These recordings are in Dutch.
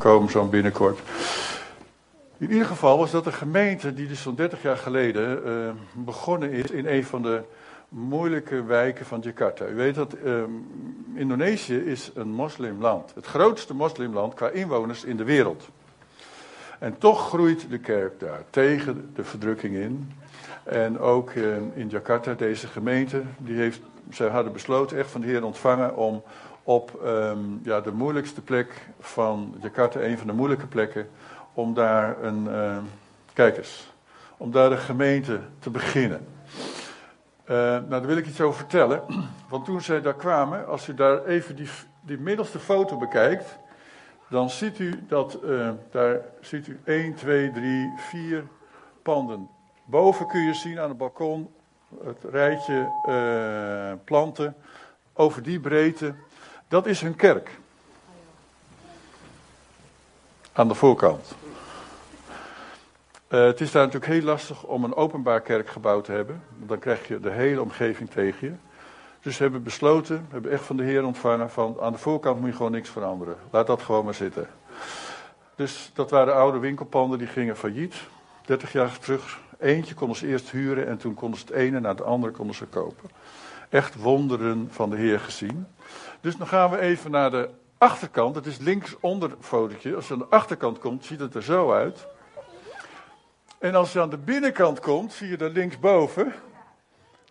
komen zo binnenkort. In ieder geval was dat een gemeente die dus zo'n 30 jaar geleden uh, begonnen is in een van de moeilijke wijken van Jakarta. U weet dat um, Indonesië is een moslimland. Het grootste moslimland qua inwoners in de wereld. En toch groeit de kerk daar tegen de verdrukking in. En ook uh, in Jakarta, deze gemeente, die heeft, zij hadden besloten echt van de Heer ontvangen om op um, ja, de moeilijkste plek van Jakarta, een van de moeilijke plekken, om daar een, uh, kijk eens, om daar een gemeente te beginnen. Uh, nou, daar wil ik iets over vertellen. Want toen zij daar kwamen, als u daar even die, die middelste foto bekijkt, dan ziet u dat uh, daar ziet u 1, 2, 3, 4 panden. Boven kun je zien aan het balkon het rijtje uh, planten over die breedte. Dat is hun kerk. Aan de voorkant. Uh, het is daar natuurlijk heel lastig om een openbaar kerkgebouw te hebben. Dan krijg je de hele omgeving tegen je. Dus ze hebben besloten, hebben echt van de Heer ontvangen van aan de voorkant moet je gewoon niks veranderen. Laat dat gewoon maar zitten. Dus dat waren oude winkelpanden die gingen failliet. 30 jaar terug. Eentje konden ze eerst huren en toen konden ze het ene naar het andere konden ze kopen. Echt wonderen van de Heer gezien. Dus dan gaan we even naar de achterkant. Het is linksonder fotootje. Als je aan de achterkant komt, ziet het er zo uit. En als je aan de binnenkant komt, zie je daar linksboven.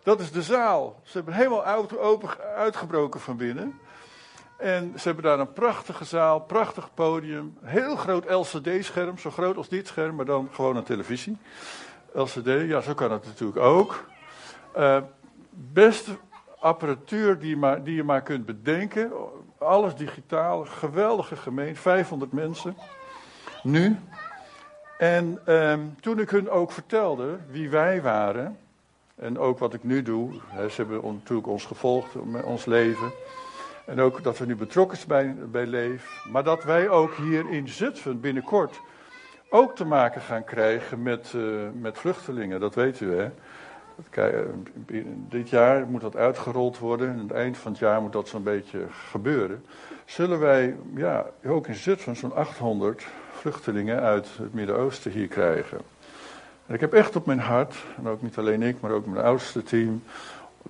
Dat is de zaal. Ze hebben helemaal open uitgebroken van binnen. En ze hebben daar een prachtige zaal, prachtig podium, heel groot LCD-scherm, zo groot als dit scherm, maar dan gewoon een televisie. LCD, ja, zo kan het natuurlijk ook. Uh, beste apparatuur die maar, die je maar kunt bedenken. Alles digitaal, geweldige gemeente, 500 mensen. Nu. En um, toen ik hun ook vertelde wie wij waren, en ook wat ik nu doe, ze hebben natuurlijk ons gevolgd met ons leven. En ook dat we nu betrokken zijn bij, Leef. Maar dat wij ook hier in Zutphen binnenkort ook te maken gaan krijgen met, uh, met vluchtelingen. Dat weet u hè. Dit jaar moet dat uitgerold worden. En aan het eind van het jaar moet dat zo'n beetje gebeuren. Zullen wij ja, ook in Zutphen zo'n 800 vluchtelingen uit het Midden-Oosten hier krijgen. En ik heb echt op mijn hart, en ook niet alleen ik, maar ook mijn oudste team,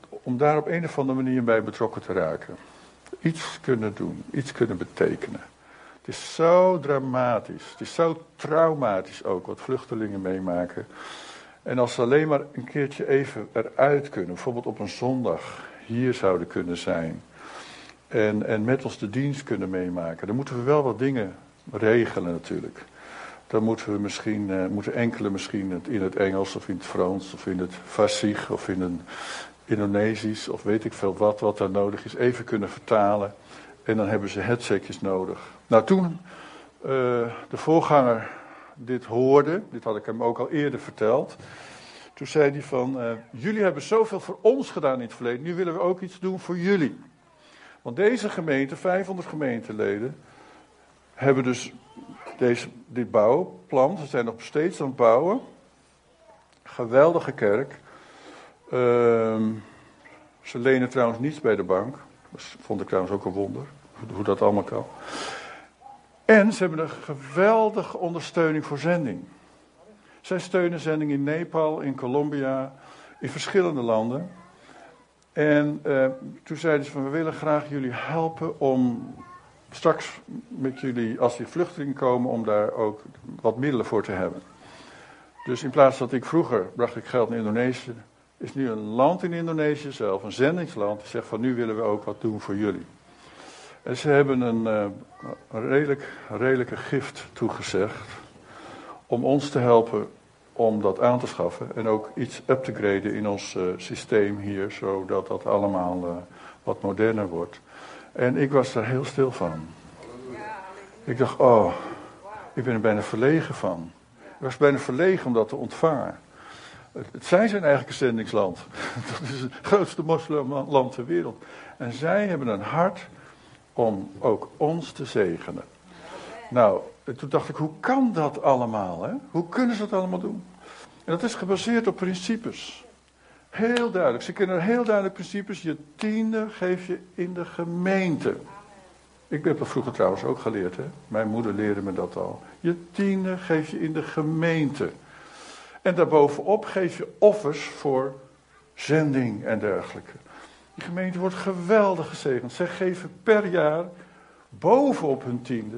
om daar op een of andere manier bij betrokken te raken. Iets kunnen doen, iets kunnen betekenen. Het is zo dramatisch, het is zo traumatisch ook wat vluchtelingen meemaken. En als ze alleen maar een keertje even eruit kunnen, bijvoorbeeld op een zondag hier zouden kunnen zijn. En, en met ons de dienst kunnen meemaken. Dan moeten we wel wat dingen regelen natuurlijk. Dan moeten we misschien, uh, moeten enkele misschien in het Engels of in het Frans of in het Farsi of in een Indonesisch of weet ik veel wat, wat daar nodig is, even kunnen vertalen. En dan hebben ze headsetjes nodig. Nou, toen uh, de voorganger dit hoorde, dit had ik hem ook al eerder verteld. Toen zei hij van, uh, jullie hebben zoveel voor ons gedaan in het verleden, nu willen we ook iets doen voor jullie. Want deze gemeente, 500 gemeenteleden, hebben dus deze, dit bouwplan. Ze zijn nog steeds aan het bouwen. Geweldige kerk. Uh, ze lenen trouwens niets bij de bank. Dat vond ik trouwens ook een wonder. Hoe dat allemaal kan. En ze hebben een geweldige ondersteuning voor zending. Zij steunen zending in Nepal, in Colombia, in verschillende landen. En uh, toen zeiden ze van we willen graag jullie helpen om straks met jullie, als die vluchtelingen komen, om daar ook wat middelen voor te hebben. Dus in plaats dat ik vroeger bracht ik geld naar Indonesië, is nu een land in Indonesië zelf, een zendingsland, die zegt van nu willen we ook wat doen voor jullie. En ze hebben een, een redelijk, redelijke gift toegezegd om ons te helpen om dat aan te schaffen en ook iets up te graden in ons uh, systeem hier, zodat dat allemaal uh, wat moderner wordt. En ik was daar heel stil van. Ik dacht, oh, ik ben er bijna verlegen van. Ik was bijna verlegen om dat te ontvangen. Het, zij zijn eigenlijk een zendingsland. Dat is het grootste moslimland ter wereld. En zij hebben een hart om ook ons te zegenen. Nou, toen dacht ik, hoe kan dat allemaal? Hè? Hoe kunnen ze dat allemaal doen? En dat is gebaseerd op principes. Heel duidelijk. Ze kennen heel duidelijk principes. Je tiende geef je in de gemeente. Ik heb dat vroeger trouwens ook geleerd. Hè? Mijn moeder leerde me dat al. Je tiende geef je in de gemeente. En daarbovenop geef je offers voor zending en dergelijke. Die gemeente wordt geweldig gezegend. Zij geven per jaar bovenop hun tiende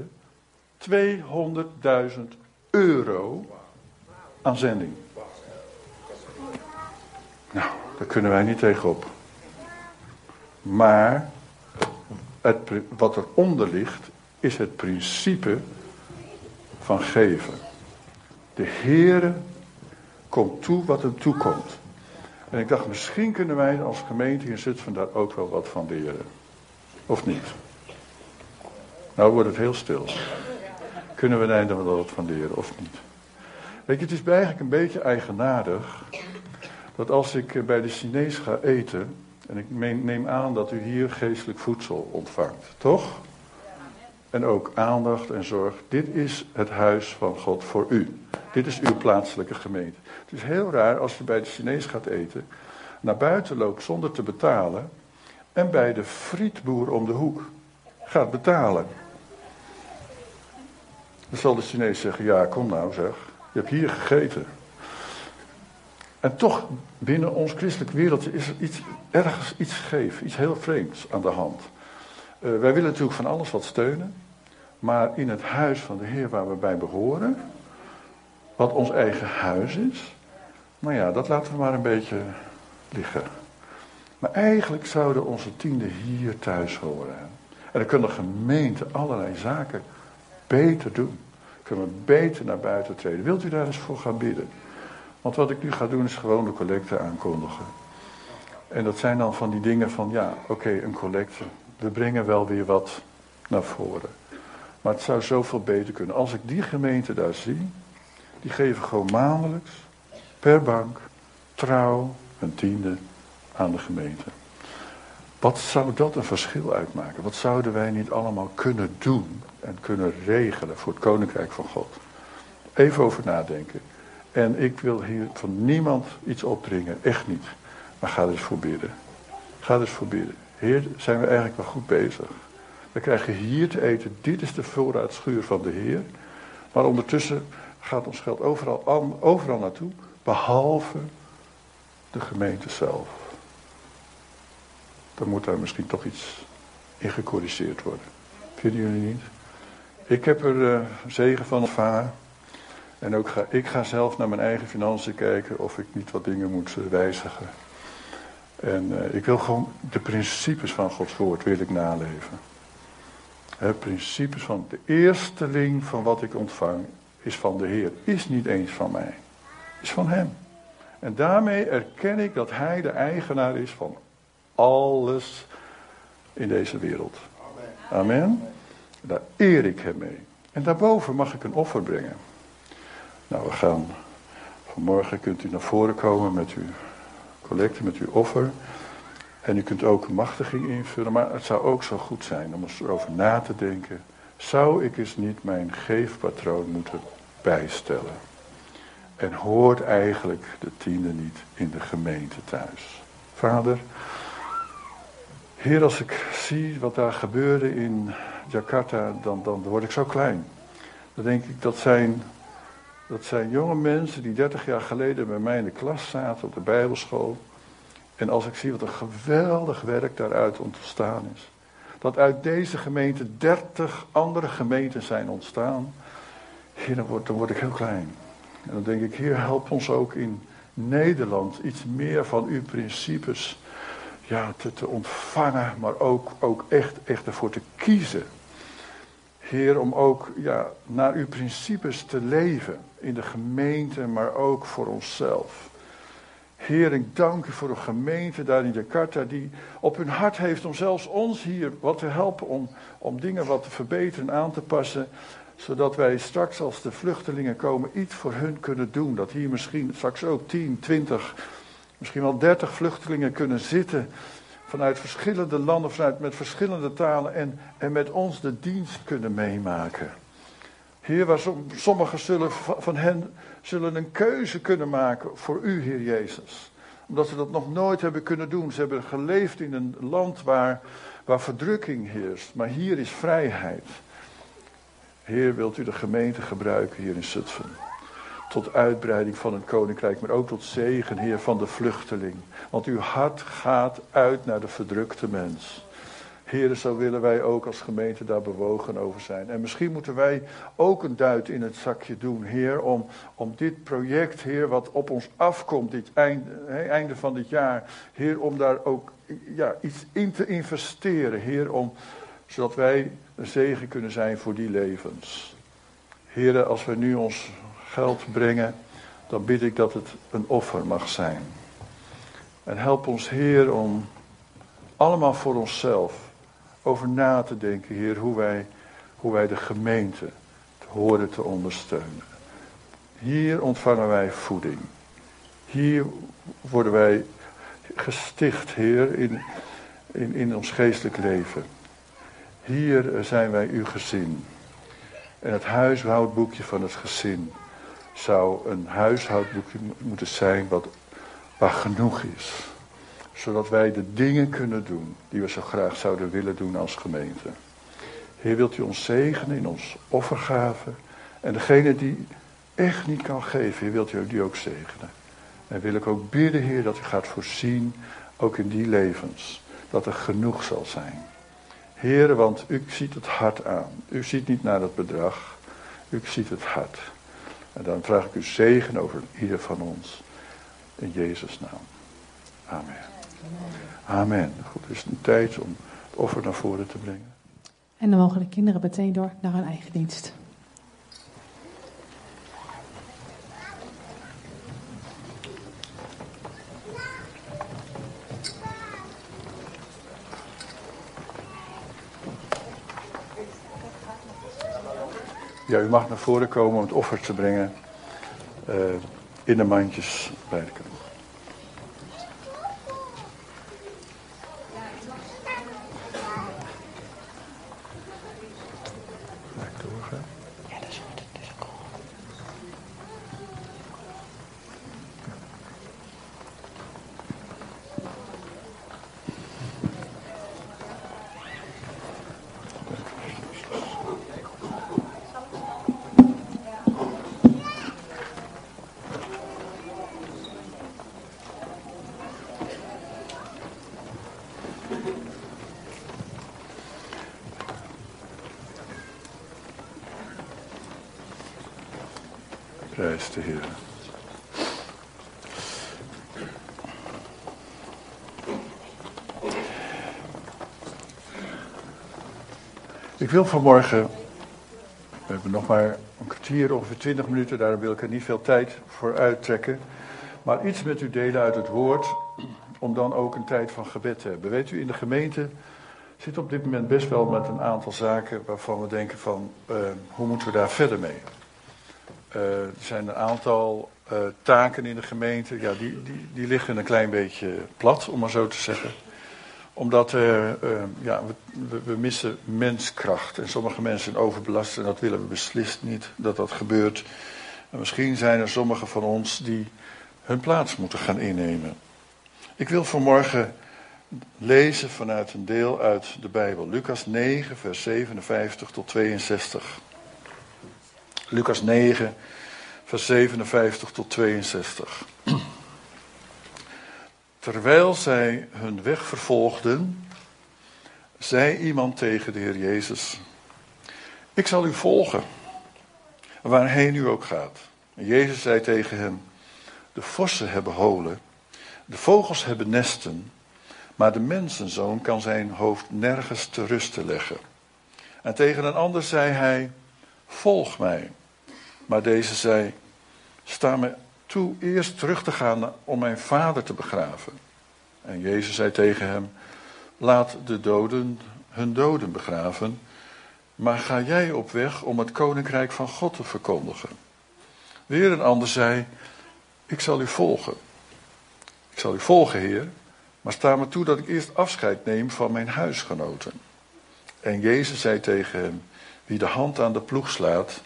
200.000 euro aan zending. Nou, daar kunnen wij niet tegenop. Maar het, wat eronder ligt, is het principe van geven. De Heere komt toe wat hem toekomt. En ik dacht, misschien kunnen wij als gemeente in Zutphen daar ook wel wat van leren. Of niet? Nou wordt het heel stil. Kunnen we daar wel wat van leren of niet? Weet je, het is eigenlijk een beetje eigenaardig dat als ik bij de Chinees ga eten, en ik neem aan dat u hier geestelijk voedsel ontvangt, toch? En ook aandacht en zorg. Dit is het huis van God voor u. Dit is uw plaatselijke gemeente. Het is heel raar als je bij de Chinees gaat eten, naar buiten loopt zonder te betalen en bij de frietboer om de hoek gaat betalen. Dan zal de Chinees zeggen, ja kom nou zeg, je hebt hier gegeten. En toch, binnen ons christelijk wereldje is er iets, ergens iets geef, iets heel vreemds aan de hand. Uh, wij willen natuurlijk van alles wat steunen, maar in het huis van de Heer waar we bij behoren, wat ons eigen huis is, nou ja, dat laten we maar een beetje liggen. Maar eigenlijk zouden onze tienden hier thuis horen. En dan kunnen gemeenten allerlei zaken beter doen. Kunnen we beter naar buiten treden. Wilt u daar eens voor gaan bidden? Want wat ik nu ga doen is gewoon de collecte aankondigen. En dat zijn dan van die dingen van, ja, oké, een collecte. We brengen wel weer wat naar voren. Maar het zou zoveel beter kunnen. Als ik die gemeente daar zie, die geven gewoon maandelijks, per bank, trouw, een tiende aan de gemeente. Wat zou dat een verschil uitmaken? Wat zouden wij niet allemaal kunnen doen en kunnen regelen voor het koninkrijk van God? Even over nadenken. En ik wil hier van niemand iets opdringen, echt niet. Maar ga er eens voor bidden. Ga eens voor bidden. Heer, zijn we eigenlijk wel goed bezig. We krijgen hier te eten. Dit is de voorraadschuur van de Heer. Maar ondertussen gaat ons geld overal, overal naartoe. Behalve de gemeente zelf. Dan moet daar misschien toch iets in gecorrigeerd worden. Vinden jullie niet? Ik heb er uh, zegen van ontvangen. En ook ga, ik ga zelf naar mijn eigen financiën kijken of ik niet wat dingen moet eh, wijzigen. En uh, ik wil gewoon de principes van Gods woord wil ik naleven. Het principes van de eersteling van wat ik ontvang is van de Heer. Is niet eens van mij. Is van Hem. En daarmee erken ik dat Hij de eigenaar is van alles in deze wereld. Amen. Amen. Daar eer ik Hem mee. En daarboven mag ik een offer brengen. Nou, we gaan vanmorgen kunt u naar voren komen met uw collecte, met uw offer. En u kunt ook machtiging invullen, maar het zou ook zo goed zijn om eens erover na te denken. Zou ik eens niet mijn geefpatroon moeten bijstellen? En hoort eigenlijk de tiende niet in de gemeente thuis? Vader, Heer, als ik zie wat daar gebeurde in Jakarta, dan, dan word ik zo klein. Dan denk ik, dat zijn dat zijn jonge mensen die 30 jaar geleden bij mij in de klas zaten op de Bijbelschool. En als ik zie wat een geweldig werk daaruit ontstaan is. Dat uit deze gemeente 30 andere gemeenten zijn ontstaan. Dan word, dan word ik heel klein. En dan denk ik, Heer, help ons ook in Nederland iets meer van uw principes ja, te, te ontvangen, maar ook, ook echt, echt ervoor te kiezen. Heer, om ook ja, naar uw principes te leven in de gemeente, maar ook voor onszelf. Heer, ik dank u voor de gemeente daar in Jakarta die op hun hart heeft om zelfs ons hier wat te helpen om, om dingen wat te verbeteren en aan te passen. Zodat wij straks als de vluchtelingen komen iets voor hun kunnen doen. Dat hier misschien straks ook 10, 20, misschien wel 30 vluchtelingen kunnen zitten vanuit verschillende landen, vanuit, met verschillende talen en, en met ons de dienst kunnen meemaken. Heer, waar sommigen zullen, van hen zullen een keuze kunnen maken voor u, Heer Jezus. Omdat ze dat nog nooit hebben kunnen doen. Ze hebben geleefd in een land waar, waar verdrukking heerst. Maar hier is vrijheid. Heer, wilt u de gemeente gebruiken hier in Zutphen? Tot uitbreiding van het koninkrijk, maar ook tot zegen, Heer, van de vluchteling. Want uw hart gaat uit naar de verdrukte mens. Heren, zo willen wij ook als gemeente daar bewogen over zijn. En misschien moeten wij ook een duit in het zakje doen, Heer, om, om dit project, Heer, wat op ons afkomt, dit einde, einde van dit jaar, Heer, om daar ook ja, iets in te investeren, Heer, om, zodat wij een zegen kunnen zijn voor die levens. Heren, als we nu ons geld brengen, dan bid ik dat het een offer mag zijn. En help ons, Heer, om allemaal voor onszelf over na te denken, Heer, hoe wij, hoe wij de gemeente te horen te ondersteunen. Hier ontvangen wij voeding. Hier worden wij gesticht, Heer, in, in, in ons geestelijk leven. Hier zijn wij uw gezin. En het huishoudboekje van het gezin zou een huishoudboekje moeten zijn wat, waar genoeg is zodat wij de dingen kunnen doen die we zo graag zouden willen doen als gemeente. Heer, wilt u ons zegenen in ons offergave. En degene die echt niet kan geven, Heer, wilt u die ook zegenen. En wil ik ook bidden, Heer, dat u gaat voorzien, ook in die levens, dat er genoeg zal zijn. Heer, want u ziet het hart aan. U ziet niet naar het bedrag, u ziet het hart. En dan vraag ik u zegen over ieder van ons. In Jezus' naam. Amen. Amen. Goed, het is een tijd om het offer naar voren te brengen. En dan mogen de kinderen meteen door naar hun eigen dienst. Ja, u mag naar voren komen om het offer te brengen uh, in de mandjes bij de kant. Prijs de Heer. Ik wil vanmorgen, we hebben nog maar een kwartier, ongeveer twintig minuten, daar wil ik er niet veel tijd voor uittrekken. Maar iets met u delen uit het woord, om dan ook een tijd van gebed te hebben. Weet u, in de gemeente zit op dit moment best wel met een aantal zaken waarvan we denken van, uh, hoe moeten we daar verder mee? Uh, er zijn een aantal uh, taken in de gemeente, ja, die, die, die liggen een klein beetje plat, om maar zo te zeggen. Omdat uh, ja, we, we, missen menskracht. En sommige mensen zijn overbelast en dat willen we beslist niet dat dat gebeurt. En misschien zijn er sommigen van ons die hun plaats moeten gaan innemen. Ik wil vanmorgen lezen vanuit een deel uit de Bijbel. Lucas 9, vers 57 tot 62. Lucas 9, vers 57 tot 62. Terwijl zij hun weg vervolgden, zei iemand tegen de Heer Jezus: Ik zal u volgen, waarheen u ook gaat. En Jezus zei tegen hem: De vossen hebben holen, de vogels hebben nesten, maar de mensenzoon kan zijn hoofd nergens te rusten leggen. En tegen een ander zei hij: Volg mij. Maar deze zei: Sta me toe eerst terug te gaan om mijn vader te begraven. En Jezus zei tegen hem: Laat de doden hun doden begraven, maar ga jij op weg om het koninkrijk van God te verkondigen. Weer een ander zei: Ik zal u volgen. Ik zal u volgen, Heer, maar sta me toe dat ik eerst afscheid neem van mijn huisgenoten. En Jezus zei tegen hem: Wie de hand aan de ploeg slaat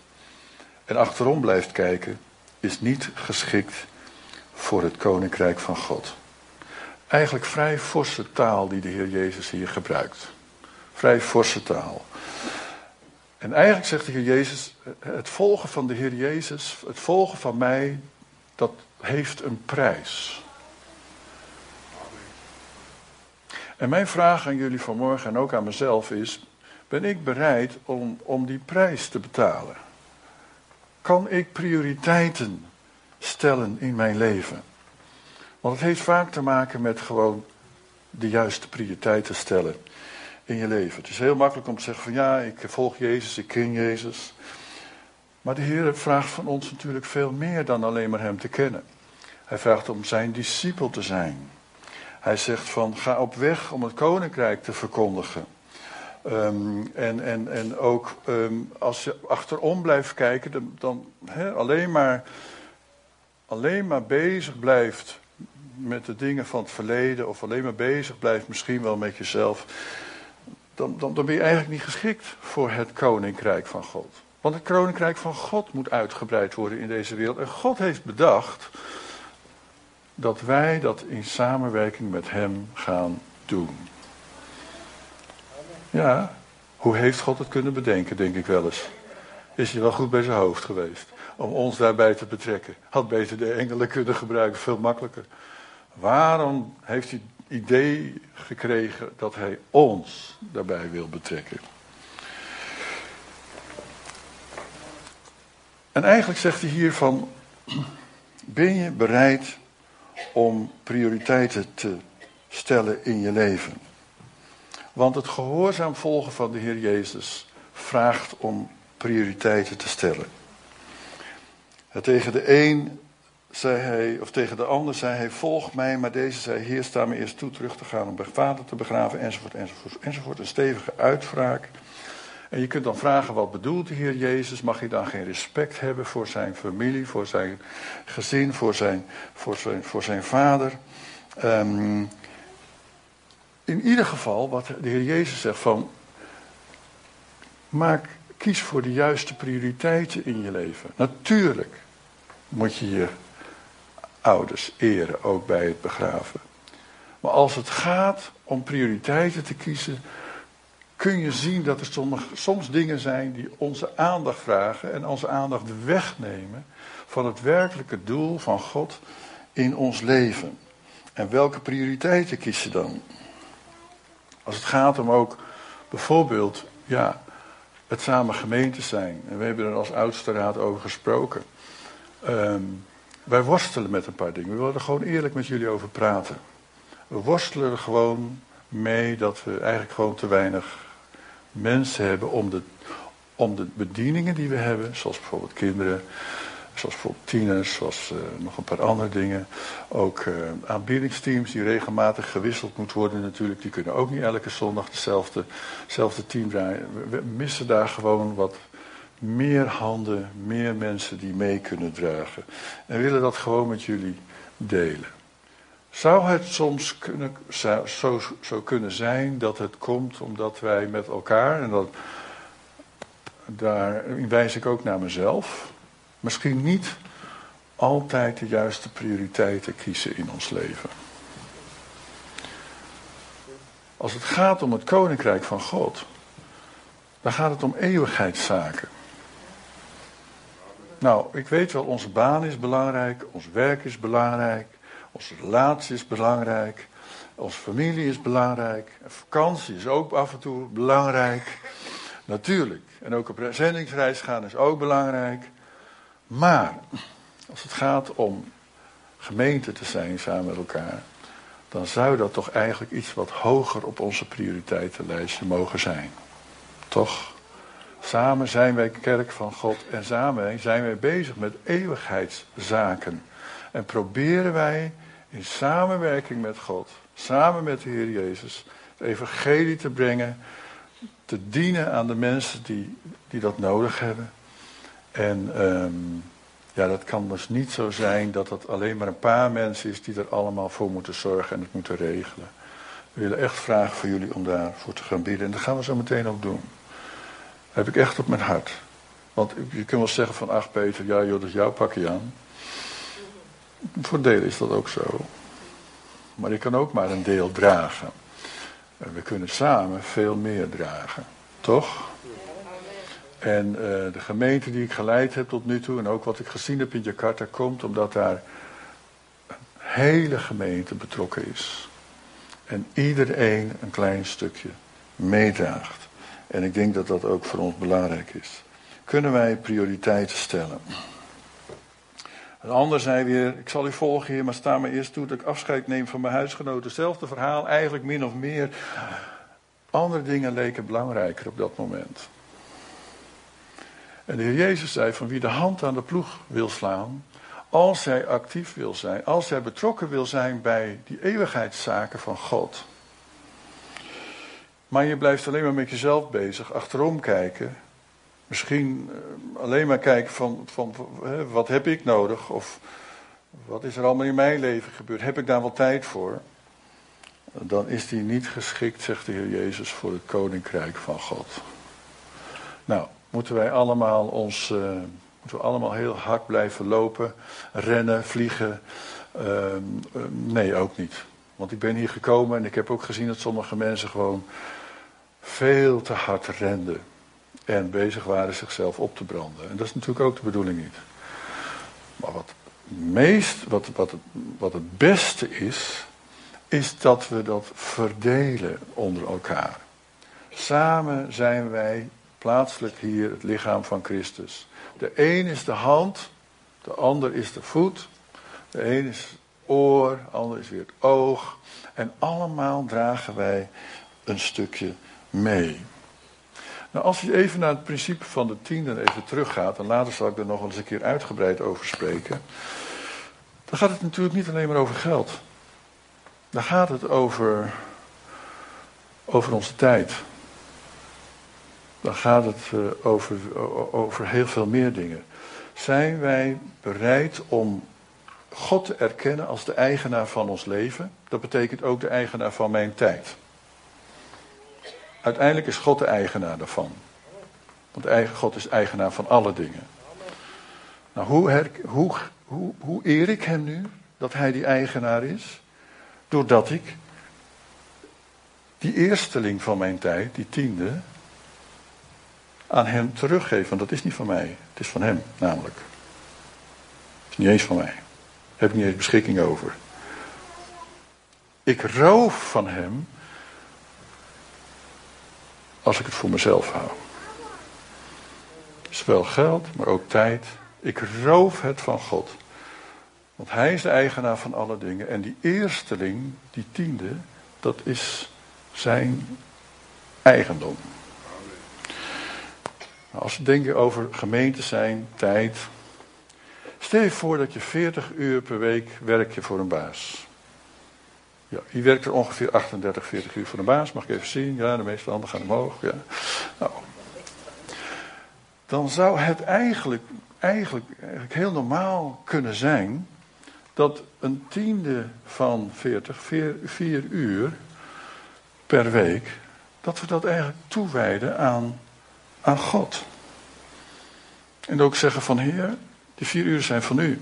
en achterom blijft kijken, is niet geschikt voor het koninkrijk van God. Eigenlijk vrij forse taal die de Heer Jezus hier gebruikt. Vrij forse taal. En eigenlijk zegt de Heer Jezus, het volgen van de Heer Jezus, het volgen van mij, dat heeft een prijs. En mijn vraag aan jullie vanmorgen en ook aan mezelf is: ben ik bereid om, om die prijs te betalen? Kan ik prioriteiten stellen in mijn leven? Want het heeft vaak te maken met gewoon de juiste prioriteiten stellen in je leven. Het is heel makkelijk om te zeggen van ja, ik volg Jezus, ik ken Jezus. Maar de Heer vraagt van ons natuurlijk veel meer dan alleen maar Hem te kennen. Hij vraagt om zijn discipel te zijn. Hij zegt van ga op weg om het koninkrijk te verkondigen. Ehm, en, en, en ook ehm, als je achterom blijft kijken, dan, dan alleen, maar, alleen maar bezig blijft met de dingen van het verleden, of alleen maar bezig blijft misschien wel met jezelf, dan, dan, dan ben je eigenlijk niet geschikt voor het koninkrijk van God. Want het koninkrijk van God moet uitgebreid worden in deze wereld. En God heeft bedacht dat wij dat in samenwerking met Hem gaan doen. Ja, hoe heeft God het kunnen bedenken, denk ik wel eens. Is hij wel goed bij zijn hoofd geweest om ons daarbij te betrekken. Had beter de engelen kunnen gebruiken, veel makkelijker. Waarom heeft hij het idee gekregen dat hij ons daarbij wil betrekken? En eigenlijk zegt hij hier van, ben je bereid om prioriteiten te stellen in je leven? Want het gehoorzaam volgen van de Heer Jezus vraagt om prioriteiten te stellen. tegen de een zei hij, of tegen de ander zei hij, volg mij, maar deze zei, heer, sta me eerst toe terug te gaan om bij vader te begraven, enzovoort, enzovoort, enzovoort. Een stevige uitvraag. En je kunt dan vragen, wat bedoelt de Heer Jezus? Mag hij dan geen respect hebben voor zijn familie, voor zijn gezin, voor zijn, voor zijn, voor zijn vader? Um, in ieder geval, wat de Heer Jezus zegt van, maak, kies voor de juiste prioriteiten in je leven. Natuurlijk moet je je ouders eren, ook bij het begraven. Maar als het gaat om prioriteiten te kiezen, kun je zien dat er soms, soms dingen zijn die onze aandacht vragen en onze aandacht wegnemen van het werkelijke doel van God in ons leven. En welke prioriteiten kies je dan? Als het gaat om ook bijvoorbeeld ja, het samen gemeente zijn. En we hebben er als oudste raad over gesproken. Ehm, wij worstelen met een paar dingen. We willen er gewoon eerlijk met jullie over praten. We worstelen er gewoon mee dat we eigenlijk gewoon te weinig mensen hebben om de, om de bedieningen die we hebben, zoals bijvoorbeeld kinderen, Zoals bijvoorbeeld tieners, zoals uh, nog een paar andere dingen. Ook uh, aanbiedingsteams die regelmatig gewisseld moeten worden natuurlijk. Die kunnen ook niet elke zondag dezelfde team draaien. We missen daar gewoon wat meer handen, meer mensen die mee kunnen dragen. En willen dat gewoon met jullie delen. Zou het soms kunnen, zo, zo kunnen zijn dat het komt omdat wij met elkaar, en dat, daar wijs ik ook naar mezelf, misschien niet altijd de juiste prioriteiten kiezen in ons leven. Als het gaat om het koninkrijk van God, dan gaat het om eeuwigheidszaken. Nou, ik weet wel, onze baan is belangrijk, ons werk is belangrijk, onze relatie is belangrijk, onze familie is belangrijk, vakantie is ook af en toe belangrijk. Natuurlijk. En ook op zendingsreis gaan is ook belangrijk. Maar als het gaat om gemeente te zijn samen met elkaar, dan zou dat toch eigenlijk iets wat hoger op onze prioriteitenlijstje mogen zijn. Toch? Samen zijn wij kerk van God en samen zijn wij bezig met eeuwigheidszaken. En proberen wij in samenwerking met God, samen met de Heer Jezus, het evangelie te brengen, te dienen aan de mensen die, die dat nodig hebben. En um, ja, dat kan dus niet zo zijn dat het alleen maar een paar mensen is die er allemaal voor moeten zorgen en het moeten regelen. We willen echt vragen voor jullie om daarvoor te gaan bidden. En dat gaan we zo meteen ook doen. Heb ik echt op mijn hart. Want je kunt wel zeggen van, ach Peter, ja joh, dat is jouw pakje aan. Voor delen is dat ook zo. Maar ik kan ook maar een deel dragen. En we kunnen samen veel meer dragen. Toch? En uh, de gemeente die ik geleid heb tot nu toe en ook wat ik gezien heb in Jakarta komt omdat daar een hele gemeente betrokken is. En iedereen een klein stukje meedraagt. En ik denk dat dat ook voor ons belangrijk is. Kunnen wij prioriteiten stellen? Een ander zei weer, ik zal u volgen hier, maar sta me eerst toe dat ik afscheid neem van mijn huisgenoten. Hetzelfde verhaal, eigenlijk min of meer. Andere dingen leken belangrijker op dat moment. En de Heer Jezus zei van wie de hand aan de ploeg wil slaan, als hij actief wil zijn, als hij betrokken wil zijn bij die eeuwigheidszaken van God. Maar je blijft alleen maar met jezelf bezig, achterom kijken. Misschien eh, alleen maar kijken van, van, wat heb ik nodig of wat is er allemaal in mijn leven gebeurd, heb ik daar wel tijd voor? Dan is die niet geschikt, zegt de Heer Jezus, voor het koninkrijk van God. Nou, moeten wij allemaal ons, uh, moeten we allemaal heel hard blijven lopen, rennen, vliegen? Uh, nee, ook niet. Want ik ben hier gekomen en ik heb ook gezien dat sommige mensen gewoon veel te hard renden. En bezig waren zichzelf op te branden. En dat is natuurlijk ook de bedoeling niet. Maar wat meest, wat, wat, wat het beste is, is dat we dat verdelen onder elkaar. Samen zijn wij plaatselijk hier het lichaam van Christus. De een is de hand, de ander is de voet, de een is het oor, de ander is weer het oog. En allemaal dragen wij een stukje mee. Nou, als je even naar het principe van de tiende even teruggaat, en later zal ik er nog eens een keer uitgebreid over spreken, dan gaat het natuurlijk niet alleen maar over geld. Dan gaat het over, over onze tijd. Dan gaat het uh, over, over heel veel meer dingen. Zijn wij bereid om God te erkennen als de eigenaar van ons leven? Dat betekent ook de eigenaar van mijn tijd. Uiteindelijk is God de eigenaar daarvan. Want God is eigenaar van alle dingen. Nou, hoe, her, hoe, hoe, hoe eer ik hem nu dat hij die eigenaar is? Doordat ik die eersteling van mijn tijd, die tiende, aan hem teruggeef. Want dat is niet van mij, het is van hem namelijk. Het is niet eens van mij. Daar heb ik niet eens beschikking over. Ik roof van hem als ik het voor mezelf hou. Zowel geld, maar ook tijd. Ik roof het van God. Want hij is de eigenaar van alle dingen. En die eersteling, die tiende, dat is zijn eigendom. Nou, als we denken over gemeente zijn, tijd. Stel je voor dat je 40 uur per week werk je voor een baas. Ja, wie werkt er ongeveer 38, 40 uur voor de baas? Mag ik even zien? Ja, de meeste handen gaan omhoog. Ja. Nou, dan zou het eigenlijk, eigenlijk, eigenlijk heel normaal kunnen zijn dat een tiende van 40, 4, uur per week, dat we dat eigenlijk toewijden aan, aan God. En ook zeggen van Heer, die vier uur zijn van u.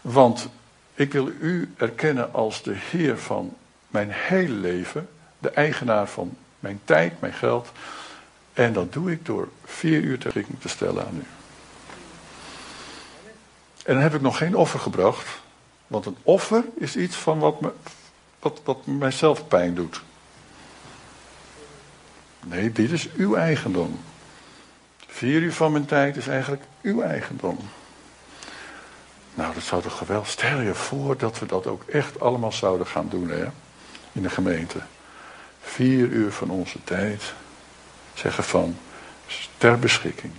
Want ik wil u erkennen als de Heer van mijn hele leven, de eigenaar van mijn tijd, mijn geld. En dat doe ik door vier uur ter beschikking te stellen aan u. En dan heb ik nog geen offer gebracht, want een offer is iets van wat, me, wat, wat mijzelf pijn doet. Nee, dit is uw eigendom. Vier uur van mijn tijd is eigenlijk uw eigendom. Nou, dat zou toch geweldig. Stel je voor dat we dat ook echt allemaal zouden gaan doen, hè? In de gemeente. Vier uur van onze tijd zeggen van ter beschikking.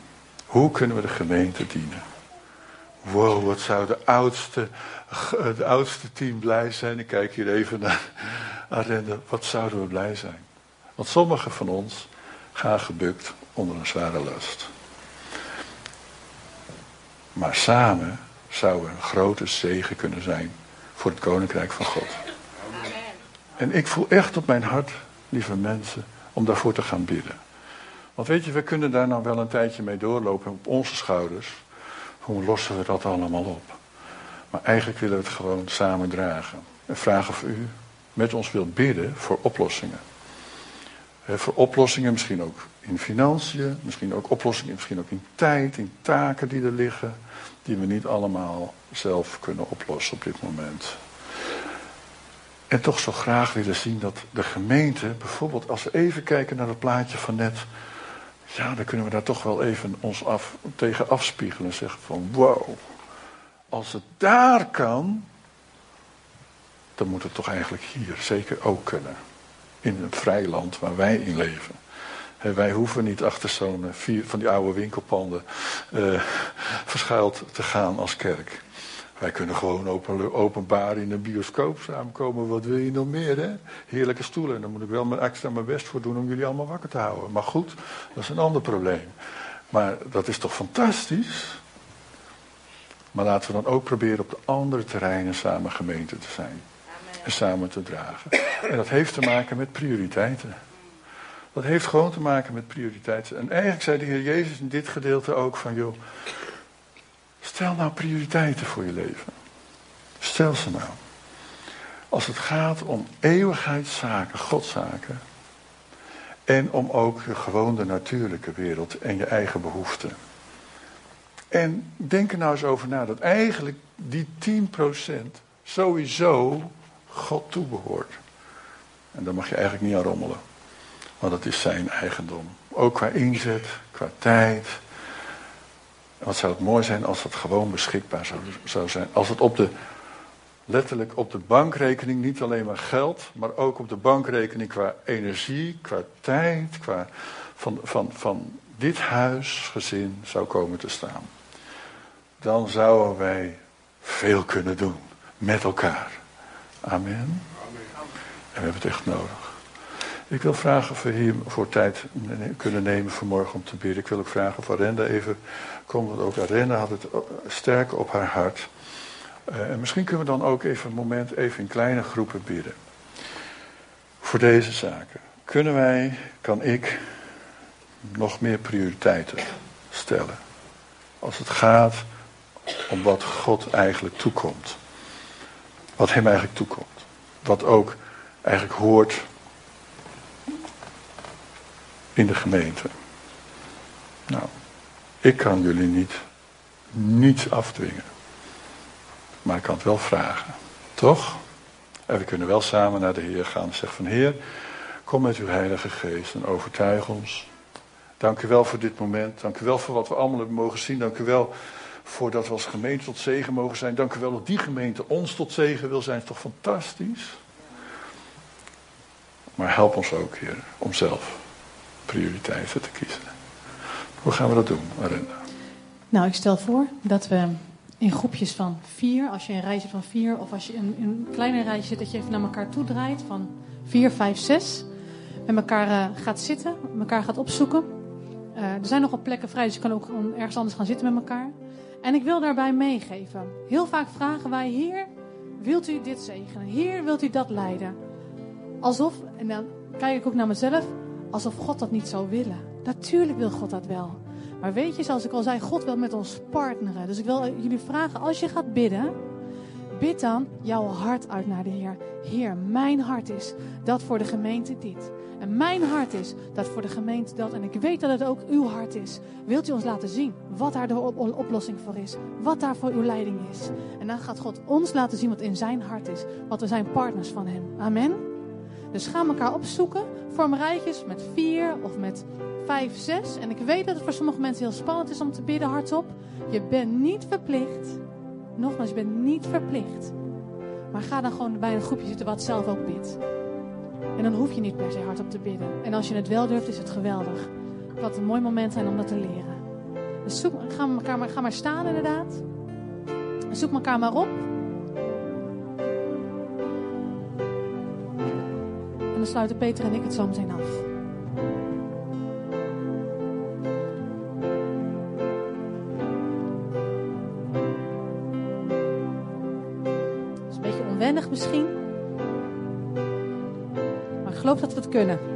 Hoe kunnen we de gemeente dienen? Wow, wat zou de oudste, de oudste team blij zijn. Ik kijk hier even naar Arende. Wat zouden we blij zijn? Want sommigen van ons gaan gebukt onder een zware last. Maar samen zou een grote zegen kunnen zijn voor het koninkrijk van God. En ik voel echt op mijn hart, lieve mensen, om daarvoor te gaan bidden. Want weet je, we kunnen daar nou wel een tijdje mee doorlopen op onze schouders. Hoe lossen we dat allemaal op? Maar eigenlijk willen we het gewoon samen dragen. En vragen of u met ons wilt bidden voor oplossingen. Voor oplossingen, misschien ook in financiën, misschien ook oplossingen, misschien ook in tijd, in taken die er liggen, die we niet allemaal zelf kunnen oplossen op dit moment. En toch zo graag willen zien dat de gemeente, bijvoorbeeld als we even kijken naar het plaatje van net, ja, dan kunnen we daar toch wel even ons af, tegen afspiegelen en zeggen van wow, als het daar kan, dan moet het toch eigenlijk hier zeker ook kunnen. In een vrij land waar wij in leven. wij hoeven niet achter zo'n eh, vier van die oude winkelpanden uh, verschuild te gaan als kerk. Wij kunnen gewoon open, openbaar in een bioscoop samenkomen. Wat wil je nog meer, hè? Heerlijke stoelen. En daar moet ik wel mijn extra mijn best voor doen om jullie allemaal wakker te houden. Maar goed, dat is een ander probleem. Maar dat is toch fantastisch? Maar laten we dan ook proberen op de andere terreinen samen gemeente te zijn. En samen te dragen. En dat heeft te maken met prioriteiten. Dat heeft gewoon te maken met prioriteiten. En eigenlijk zei de Heer Jezus in dit gedeelte ook van, joh, stel nou prioriteiten voor je leven. Stel ze nou. Als het gaat om eeuwigheidszaken, godszaken. En om ook gewoon de natuurlijke wereld en je eigen behoeften. En denk er nou eens over na dat eigenlijk die 10% sowieso God toebehoort. En daar mag je eigenlijk niet aan rommelen. Want het is zijn eigendom. Ook qua inzet, qua tijd. wat zou het mooi zijn als het gewoon beschikbaar zou, zou zijn. Als het op de, letterlijk op de bankrekening niet alleen maar geld, maar ook op de bankrekening qua energie, qua tijd, qua van, van, van dit huisgezin zou komen te staan dan zouden wij veel kunnen doen met elkaar. Amen. En we hebben het echt nodig. Ik wil vragen of we hier voor tijd kunnen nemen vanmorgen om te bidden. Ik wil ook vragen of Renda even komt, want ook Arenda had het sterk op haar hart. Uh, en misschien kunnen we dan ook even een moment even in kleine groepen bidden. Voor deze zaken. Kunnen wij, kan ik, nog meer prioriteiten stellen? Als het gaat om wat God eigenlijk toekomt. Wat hem eigenlijk toekomt. Wat ook eigenlijk hoort in de gemeente. Nou, ik kan jullie niet, niets afdwingen. Maar ik kan het wel vragen. Toch? En we kunnen wel samen naar de Heer gaan en zeggen van Heer, kom met uw Heilige Geest en overtuig ons. Dank u wel voor dit moment. Dank u wel voor wat we allemaal hebben mogen zien. Dank u wel voordat we als gemeente tot zegen mogen zijn. Dank u wel dat die gemeente ons tot zegen wil zijn. is toch fantastisch? Maar help ons ook, Heer, om zelf prioriteiten te kiezen. Hoe gaan we dat doen, Arenda? Nou, ik stel voor dat we in groepjes van vier, als je een rij zit van vier, of als je een kleine rij zit, dat je even naar elkaar toe draait van vier, vijf, zes. Met elkaar uh, gaat zitten, elkaar gaat opzoeken. Uh, er zijn nogal plekken vrij, dus je kan ook ergens anders gaan zitten met elkaar. En ik wil daarbij meegeven. Heel vaak vragen wij, Heer, wilt u dit zegenen? Heer, wilt u dat leiden? Alsof, en dan kijk ik ook naar mezelf, alsof God dat niet zou willen. Natuurlijk wil God dat wel. Maar weet je, zoals ik al zei, God wil met ons partneren. Dus ik wil jullie vragen, als je gaat bidden, bid dan jouw hart uit naar de Heer. Heer, mijn hart is dat voor de gemeente dit. En mijn hart is dat voor de gemeente dat. En ik weet dat het ook uw hart is. Wilt u ons laten zien wat daar de oplossing voor is? Wat daar voor uw leiding is? En dan gaat God ons laten zien wat in zijn hart is. Want we zijn partners van hem. Amen. Dus ga elkaar opzoeken. Vorm rijtjes met vier of met vijf, zes. En ik weet dat het voor sommige mensen heel spannend is om te bidden hardop. Je bent niet verplicht. Nogmaals, je bent niet verplicht. Maar ga dan gewoon bij een groepje zitten wat zelf ook bidt. En dan hoef je niet per se hardop te bidden. En als je het wel durft, is het geweldig. Wat een mooi moment zijn om dat te leren. Dus zoek, ga, elkaar maar, maar staan inderdaad. Zoek elkaar maar op. En dan sluiten Peter en ik het zo af. Beetje onwennig misschien geloof dat we het kunnen.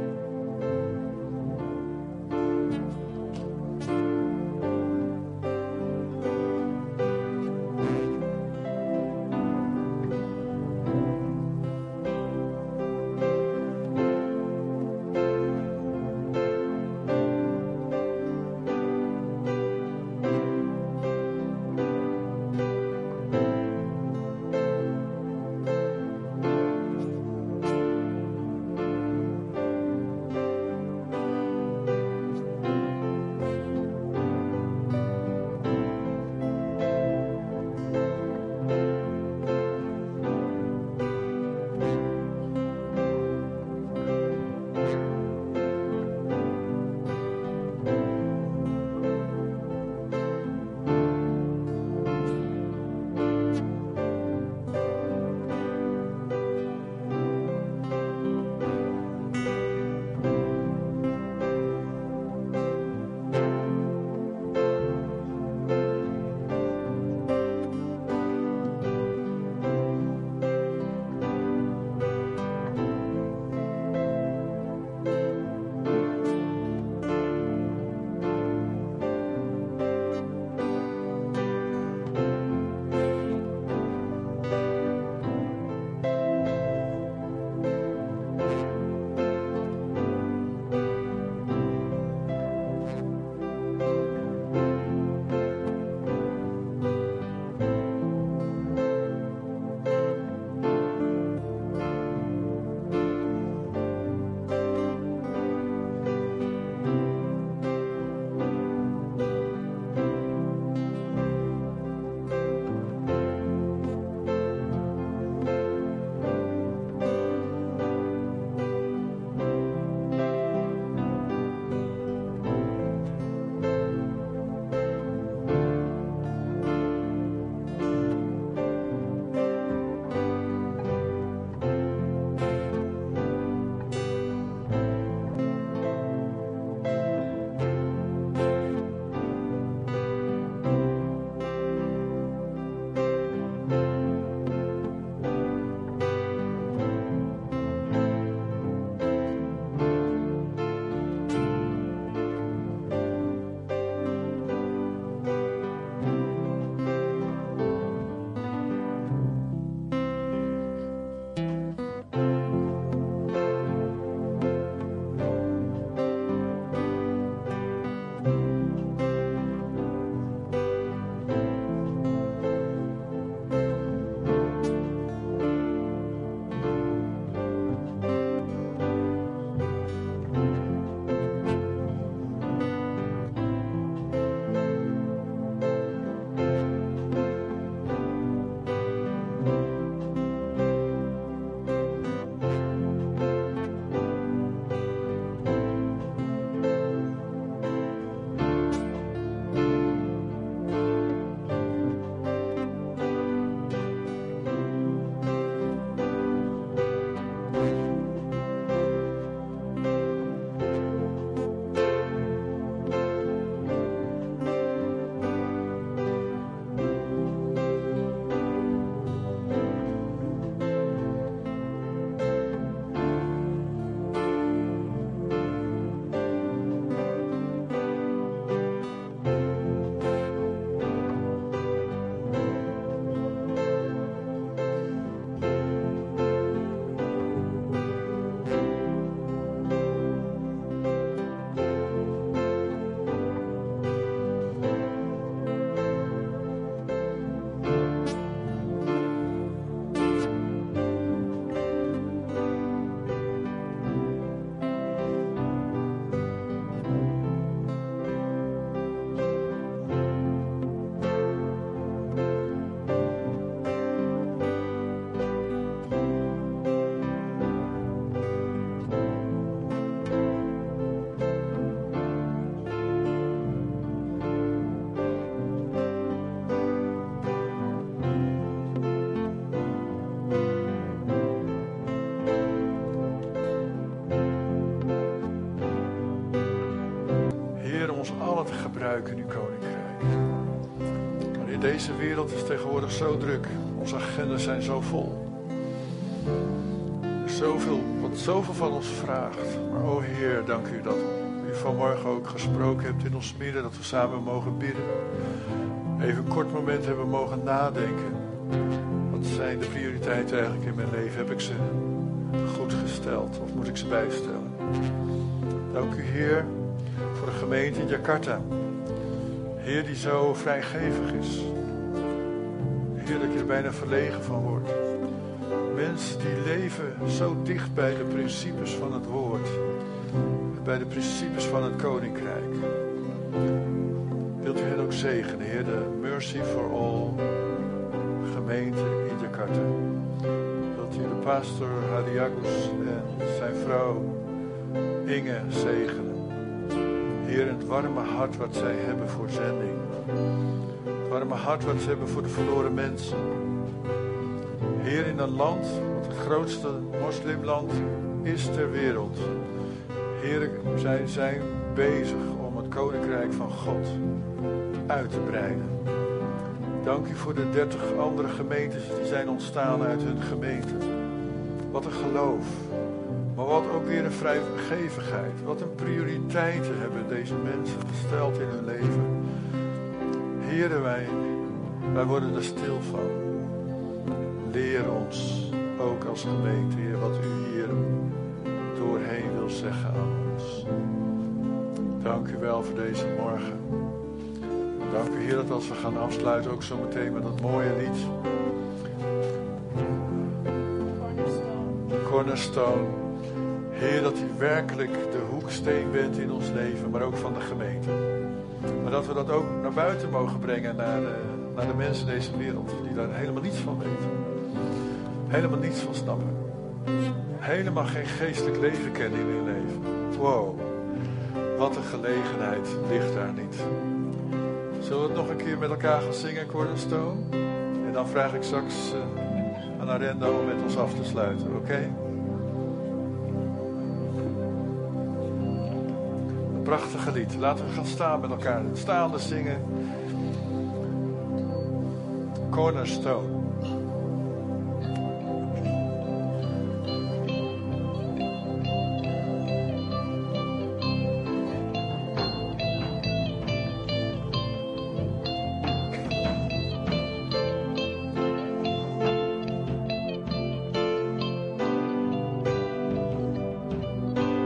In uw koninkrijk. Maar in deze wereld is tegenwoordig zo druk. Onze agendas zijn zo vol. Zoveel, wat zoveel van ons vraagt. Maar o Heer, dank u dat u vanmorgen ook gesproken hebt in ons midden. Dat we samen mogen bidden. Even een kort moment hebben mogen nadenken. Wat zijn de prioriteiten eigenlijk in mijn leven? Heb ik ze goed gesteld of moet ik ze bijstellen? Dank u Heer voor de gemeente in Jakarta. Heer die zo vrijgevig is. Heer dat je er bijna verlegen van wordt. Mensen die leven zo dicht bij de principes van het woord. Bij de principes van het koninkrijk. Wilt u hen ook zegenen, Heer, de Mercy for All gemeente in Jakarta. Wilt u de pastor Hadiagus en zijn vrouw Inge zegenen. Heer, het warme hart wat zij hebben voor zending. Het warme hart wat ze hebben voor de verloren mensen. Heer, in een land wat het grootste moslimland is ter wereld. Heer, zij zijn bezig om het koninkrijk van God uit te breiden. Dank u voor de dertig andere gemeentes die zijn ontstaan uit hun gemeente. Wat een geloof. Maar wat ook weer een vrijgevigheid. Wat een prioriteiten hebben deze mensen gesteld in hun leven. Heren, wij, wij worden er stil van. Leer ons ook als gemeente, Heer, wat u hier doorheen wil zeggen aan ons. Dank u wel voor deze morgen. Dank u, Heer, dat als we gaan afsluiten, ook zo meteen met dat mooie lied. Cornerstone. Heer, dat u werkelijk de hoeksteen bent in ons leven, maar ook van de gemeente. Maar dat we dat ook naar buiten mogen brengen, naar de, naar de mensen in deze wereld, die daar helemaal niets van weten. Helemaal niets van snappen. Helemaal geen geestelijk leven kennen in hun leven. Wow, wat een gelegenheid ligt daar niet. Zullen we het nog een keer met elkaar gaan zingen, Cornerstone? En dan vraag ik straks uh, aan Arenda om met ons af te sluiten, oké? Prachtige lied. Laten we gaan staan met elkaar. Staande zingen. Cornerstone.